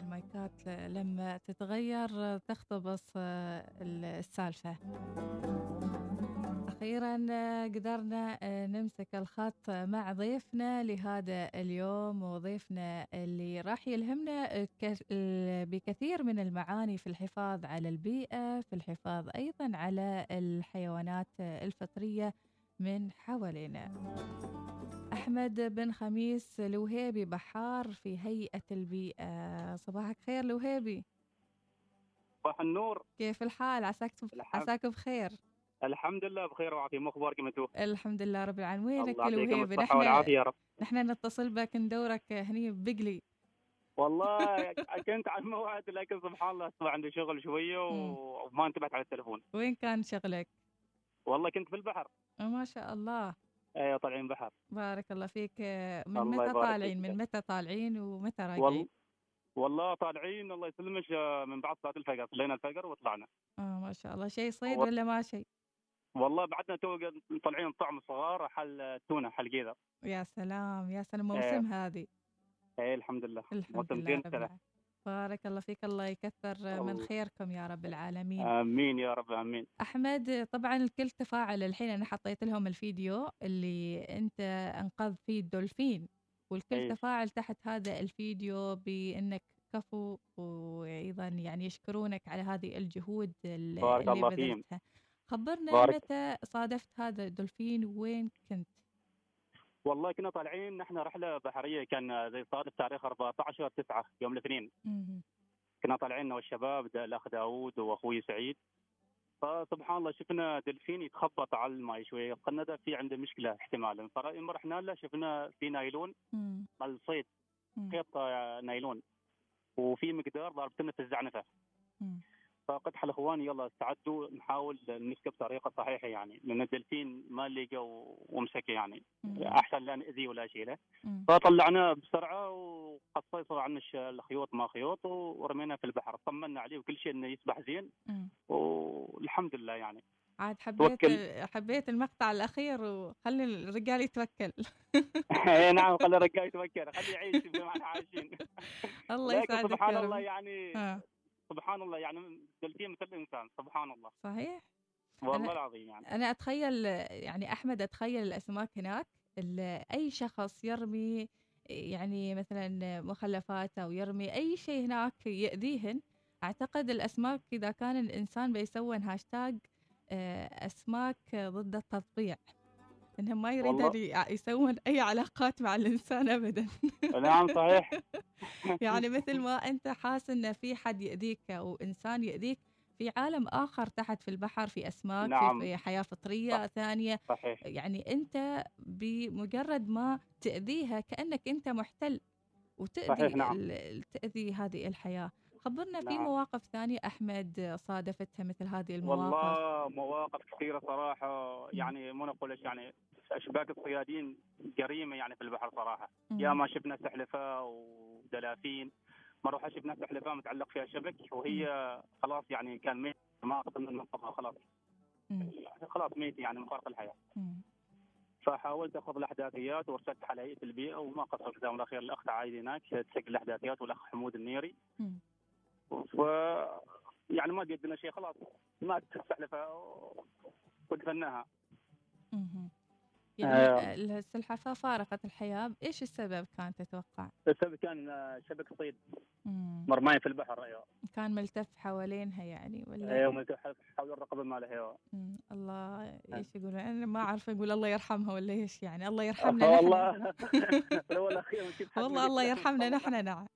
المايكات لما تتغير تختبص السالفة. أخيرا قدرنا نمسك الخط مع ضيفنا لهذا اليوم وضيفنا اللي راح يلهمنا بكثير من المعاني في الحفاظ على البيئة في الحفاظ أيضا على الحيوانات الفطرية من حوالينا. أحمد بن خميس الوهيبي بحار في هيئة البيئة. صباحك خير الوهيبي صباح النور. كيف الحال؟ عساك عساك بخير. الحمد لله بخير وعافية. ما اخباركم أنتم الحمد لله رب العالمين. وينك الوهيبي نحن والعافية يا رب. نحن نتصل بك ندورك هني ببقلي. والله كنت على الموعد لكن سبحان الله أصبح عندي شغل شوية وما انتبهت على التليفون وين كان شغلك؟ والله كنت في البحر. ما شاء الله. أيوه طالعين بحر. بارك الله فيك. من الله متى طالعين؟ من متى طالعين ومتى راجعين؟ وال... والله طالعين الله يسلمك من بعد صلاة الفجر. صلينا الفجر وطلعنا. آه ما شاء الله. شيء صيد. ولا ما شيء؟ والله بعدنا تو طالعين طعم صغار حل تونه حل قيذر يا سلام يا سلام موسم إيه. هذه إيه الحمد لله. الحمد لله بارك الله فيك الله يكثر من خيركم يا رب العالمين. آمين يا رب آمين. أحمد طبعا الكل تفاعل. الحين أنا حطيت لهم الفيديو اللي أنت أنقذ فيه الدولفين والكل أيه. تفاعل تحت هذا الفيديو بأنك كفو وأيضا يعني يشكرونك على هذه الجهود اللي, بارك اللي الله بذلتها. خبرنا بارك. متى صادفت هذا الدولفين؟ وين كنت؟ والله كنا طالعين نحن رحلة بحرية كان زي صادف تاريخ 14 9 يوم الاثنين. كنا طالعين والشباب الأخ داوود وأخوي سعيد. فسبحان الله شفنا دلفين يتخبط على الماء شوية قلنا في عنده مشكلة احتمالا فلما رحنا له شفنا في نايلون مال صيد خيط نايلون. وفي مقدار ضربتنا في الزعنفة. فقد حل اخواني يلا استعدوا نحاول نمسكه بطريقه صحيحة يعني. لأن الدلفين ما لقى ومسكه يعني. مم. أحسن لا نأذيه ولا شيء فطلعناه بسرعة وقصيصوا عن الخيوط ما خيوط ورميناه في البحر. طمنا عليه وكل شيء إنه يسبح زين. والحمد لله يعني. عاد حبيت توكل. حبيت المقطع الأخير وخلي الرجال يتوكل. اي نعم خلي الرجال يتوكل. خليه يعيش زي ما إحنا عايشين. الله يسعدك سبحان الله يعني آه. سبحان الله يعني دلفين مثل الإنسان سبحان الله. صحيح؟ والله أنا العظيم يعني. أنا أتخيل يعني أحمد أتخيل الأسماك هناك أي شخص يرمي يعني مثلا مخلفات أو يرمي أي شيء هناك يأذيهن أعتقد الأسماك إذا كان الإنسان بيسوون هاشتاج أسماك ضد التطبيع انهم ما يريدون يسوون أي علاقات مع الإنسان ابدا نعم صحيح يعني مثل ما أنت حاس إن في حد يأذيك أو إنسان يأذيك في عالم آخر تحت في البحر في أسماك نعم. في حياة فطرية صح. ثانية صحيح. يعني أنت بمجرد ما تأذيها كأنك أنت محتل وتأذي صحيح نعم. تأذي هذه الحياة خبرنا نعم. في مواقف ثانية أحمد صادفتها مثل هذه المواقف. والله مواقف كثيرة صراحة. يعني مو نقول يعني أشباك الصيادين جريمة يعني في البحر صراحة. يا ما شفنا سحلفة ودلافين مرة شفنا سحلفة متعلق فيها شبك وهي خلاص يعني كان ميت ما قدرنا ننقذها خلاص. يعني خلاص ميت يعني من فارق الحياة. فحاولت أخذ الأحداثيات وارسلت على هيئه البيئة وما قصرت. جزاهم الله خير الاخ عايد هناك تسجل الأحداثيات والأخ حمود النيري. و يعني ما قدنا شيء خلاص ما السحلفه ودفناها يعني آه. السلحفاه فارقت الحياة إيش السبب كان تتوقع؟ السبب كان شبك صيد. مرماين في البحر أيوه. كان ملتف حوالينها يعني ولا؟ أيوه ملتف حول الرقبة مالها أيوه. الله إيش يقول؟ أنا ما أعرف أقول الله يرحمها ولا إيش يعني الله يرحمنا والله. والله الله يرحمنا نحن نعم.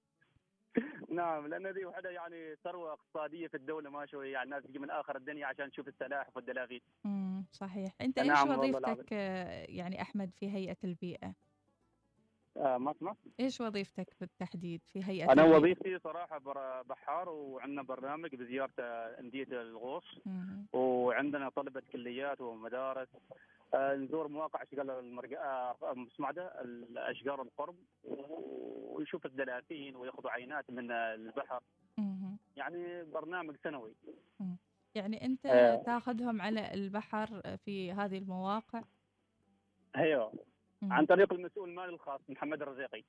نعم لأن ذي وحدة يعني ثروة اقتصادية في الدولة ما شوي يعني الناس تجي من آخر الدنيا عشان تشوف السلاحف والدلافين. امم صحيح، أنت إيش نعم وظيفتك يعني أحمد في هيئة البيئة؟ آه اسمع؟ إيش وظيفتك بالتحديد في هيئة أنا؟ وظيفتي صراحة بحار وعندنا برنامج بزيارة أندية الغوص مم. وعندنا طلبة كليات ومدارس آه، نزور مواقع أشغال المرق... آه، اسمه الأشجار القرب ويشوف الدلافين وياخذوا عينات من البحر. يعني برنامج سنوي يعني أنت آه. تاخذهم على البحر في هذه المواقع أيوه. عن طريق المسؤول المالي الخاص محمد الرزيقي.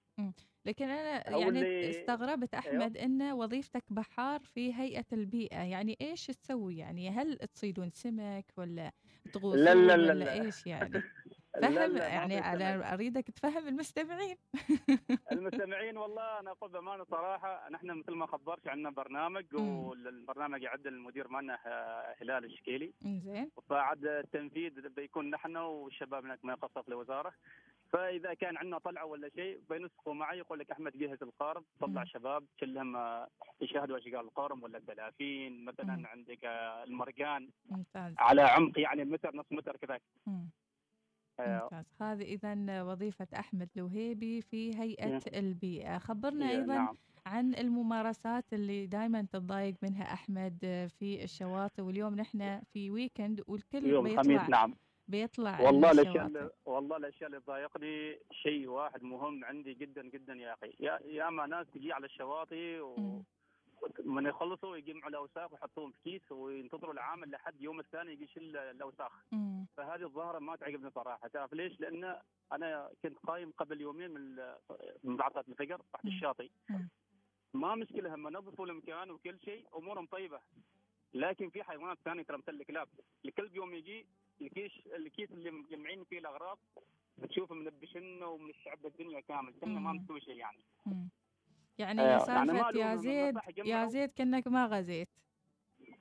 لكن أنا يعني اللي- استغربت أحمد إن وظيفتك بحار في هيئة البيئة. يعني إيش تسوي؟ يعني هل تصيدون سمك ولا تغوصون لا لا لا ولا لا. إيش يعني؟ فهم يعني. أنا أريدك تفهم المستمعين. المستمعين والله أنا أقول بأمانة صراحة. نحن مثل ما خبرت عندنا برنامج. والبرنامج يعد المدير مالنا آه، هلال الشكيلي. زين وصاعد التنفيذ بيكون نحن والشباب هناك ما يخصص الوزاره فإذا كان عندنا طلعة ولا شيء بينسقوا معي يقول لك أحمد جهز القارب طلع مم. شباب كلهم يشاهدوا أشغال القارب ولا الدلافين. مم. مثلا عندك المرجان ممتاز. على عمق يعني متر نص متر كذا ممتاز. هذه اذا وظيفة أحمد لوهيبي في هيئة مم. البيئه خبرنا أيضا نعم. عن الممارسات اللي دائما تتضايق منها أحمد في الشواطئ واليوم نحن في ويكند والكل يوم بيطلع نعم. بيطلع والله الأشياء والله الأشياء اللي تضايقني شيء واحد مهم عندي جدا جدا يا أخي. يا يا أما ناس تجي على الشواطئ مم. ومن يخلصوا يجمعوا الأوساخ ويحطوهم في كيس وينتظروا العامل لحد يوم الثاني يجي يشيل الأوساخ. مم. فهذه الظاهرة ما تعجبني صراحة تعرف ليش؟ لأن أنا كنت قايم قبل يومين من من بعثات الفقر تحت. الشاطئ. ما مشكلة هم نظفوا المكان وكل شيء أمورهم طيبة لكن في حيوانات ثانية ترى مثل الكلاب الكلب يوم يجي الكيس الكيس اللي مجمعين فيه الأغراض بتشوفه منبشن ومنشعب الدنيا كامل كنا ما. مسوي شيء يعني مم. يعني آه، يعني سالفة ما يا زيد يا. زيد كأنك ما غزيت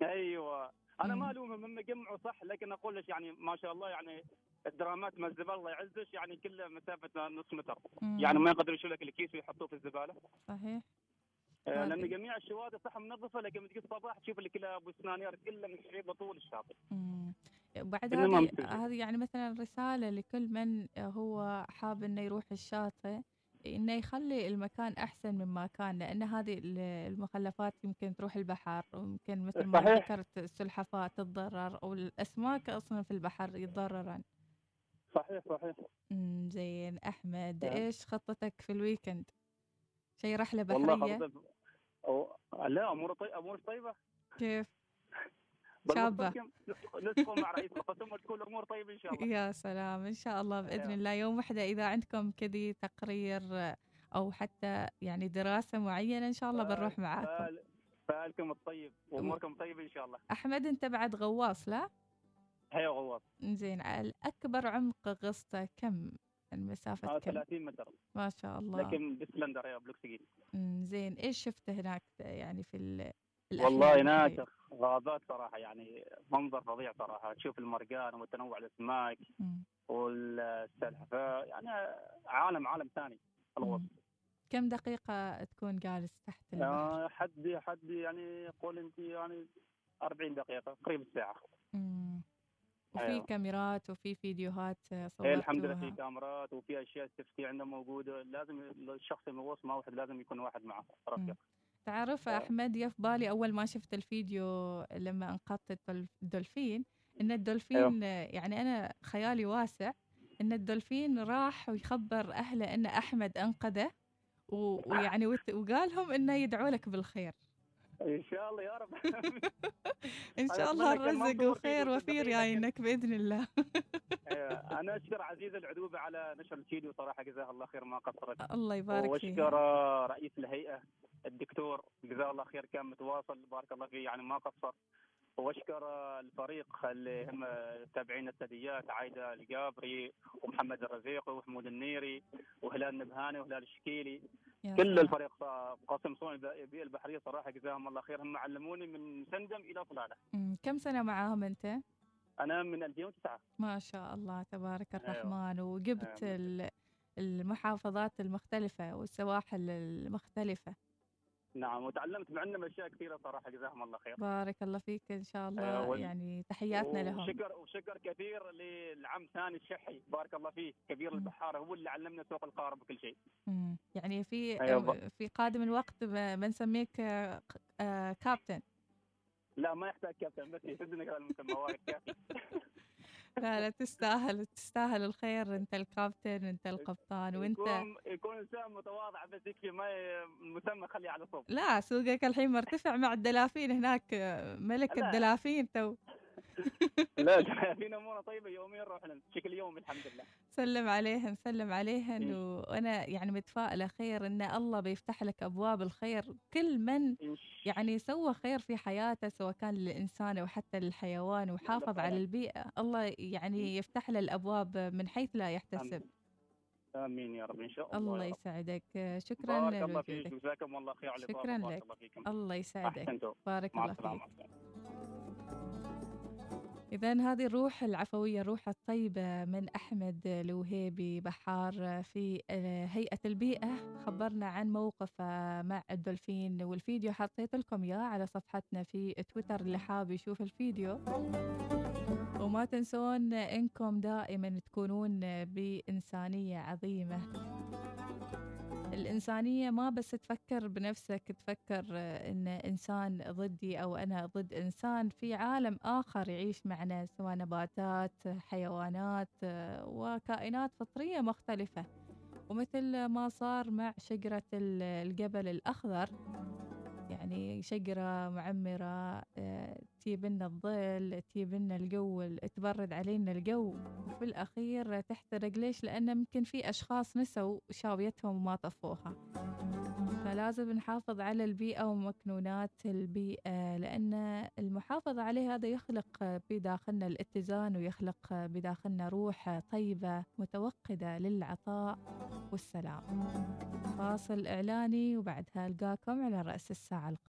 أيوه أنا. ما الومهم هم جمعوا صح لكن أقول لك يعني ما شاء الله يعني الدرامات مع الزباله الله يعزك يعني كلها مسافة نص متر. مم. يعني ما يقدروا يشيلوا لك الكيس ويحطوه في الزبالة. صحيح. آه، لأن جميع الشواطئ صح منظفة لكن تجي الصباح تشوف الكلاب والسنانير كلها مشعبه طول الشاطئ. بعد هذه هذه يعني مثلا رسالة لكل من هو حاب إنه يروح الشاطئ. إنه يخلي المكان أحسن مما كان لأن هذه ال- المخلفات يمكن تروح البحر ويمكن مثل ما صحيح. ذكرت السلحفاة تتضرر أو الاسماك أصلا في البحر يتضررن صحيح صحيح. زين. أحمد نعم. إيش خطتك في الويكند؟ شي رحلة والله بحرية؟ خطط أو... لا امور طيب امور طيبة. كيف؟ شابة. نتفق مع رئيس القسم وتكون الأمور طيبة إن شاء الله. يا سلام. إن شاء الله بإذن أيوة. الله. يوم واحدة إذا عندكم كذي تقرير أو حتى يعني دراسة معينة إن شاء الله بنروح معاكم. فال- فالكم الطيب. واموركم طيبة إن شاء الله. أحمد أنت بعد غواص لا؟ هيا غواص. زين. الأكبر عمق غصته كم؟ المسافة آه كم؟ 30 متر. ما شاء الله. لكن بسلندر يا بلوكسجين أمم، زين. إيش شفته هناك؟ يعني في ال- والله هناك البحرية؟ غابات صراحة يعني منظر فظيع صراحة. تشوف المرجان وتنوع الأسماك والسلحفاة يعني عالم عالم ثاني الغوص. كم دقيقة تكون جالس تحت البحر آه حد حد يعني قول أنت يعني 40 دقيقة قريب الساعة. أمم. وفي أيوة. كاميرات وفي فيديوهات هي الحمد لله في صورتوها كاميرات وفي أشياء سيفتي عندنا موجودة. لازم الشخص المغوص ما واحد لازم يكون واحد معه. رفيق. تعرف آه. أحمد يا في بالي أول ما شفت الفيديو لما أنقذت الدول- الدولفين إن الدولفين يعني أنا خيالي واسع إن الدولفين راح ويخبر أهله إن أحمد أنقذه ويعني وت- وقالهم إنه يدعوا لك بالخير. إن شاء الله يا رب. إن شاء الله الرزق وخير وفير جاينك بإذن الله. آه، أنا أشكر عزيز العدوبه على نشر الفيديو صراحة جزاه الله خير ما قصرت. الله يبارك واشكر فيك. آه، رئيس الهيئة. الدكتور جزاه الله خير كان متواصل. بارك الله فيه يعني ما قصر. وأشكر الفريق اللي هم تابعين الثدييات عايدة الجابري ومحمد الرزيقي وحمود النيري وهلال النبهاني وهلال الشكيلي. كل. الفريق قسم صون البحرية صراحة جزاهم الله خير. هم علموني من سندم إلى صلاله أمم، كم سنة معاهم أنت؟ أنا من 2009 ما شاء الله تبارك أيوة. الرحمن. وجبت أيوة. المحافظات المختلفة والسواحل المختلفة. نعم وتعلمت منهم اشياء كثيرة صراحة جزاهم الله خير بارك الله فيك إن شاء الله أيوة، وال- يعني تحياتنا لهم وشكر وشكر كثير للعم ثاني الشحي بارك الله فيه كبير مم. البحاره هو اللي علمنا سوق القارب وكل شيء مم. يعني في أيوة. في قادم الوقت بنسميك آه، آه، كابتن لا ما يحتاج كابتن بس يفيدنا كذا المسمى كافي لا لا تستاهل تستاهل الخير. انت الكابتن انت القبطان وانت يكون يكون إنسان متواضع بس يكفي ما المسمى خليه على صوب لا سوقك الحين مرتفع مع الدلافين هناك ملك لا. الدلافين تو. لا في اموره طيبة يوميا نروح لهم بشكل يومي الحمد لله. سلم عليهن سلم عليهن إيه. وأنا يعني متفائلة خير إن الله بيفتح لك أبواب الخير. كل من يعني سوى خير في حياته سواء كان للإنسان أو حتى للحيوان وحافظ على فعلاً. البيئة. الله يعني يفتح له الأبواب من حيث لا يحتسب. آمين. يا رب. إن شاء الله الله. يسعدك. شكرا بارك الله فيك. جزاكم الله خير على شكراً لك. الله فيكم. الله يسعدك. بارك الله فيك. إذا هذه الروح العفوية الروح الطيبة من أحمد الوهيبي بحار في آه، هيئة البيئة. خبرنا عن موقفه مع الدولفين والفيديو. حطيت لكم إياه على صفحتنا في تويتر اللي حاب يشوف الفيديو. وما تنسون إنكم دائما تكونون بإنسانية عظيمة. الإنسانية ما بس تفكر بنفسك تفكر آه، إن إنسان ضدي أو أنا ضد إنسان في عالم آخر يعيش معنا سواء نباتات حيوانات آه، وكائنات فطرية مختلفة. ومثل ما صار مع شجرة ال- الجبل الأخضر يعني شجرة معمرة آه، تجيب لنا الظل تجيب لنا الجو تبرد علينا الجو. وفي الأخير تحترق ليش؟ لأن ممكن في أشخاص نسوا شاويتهم وما طفوها. فلازم نحافظ على البيئة ومكنونات البيئة لأن المحافظة عليها هذا يخلق بداخلنا الاتزان ويخلق بداخلنا روح طيبة متوقدة للعطاء والسلام. فاصل إعلاني وبعدها ألقاكم على رأس الساعة القادمة.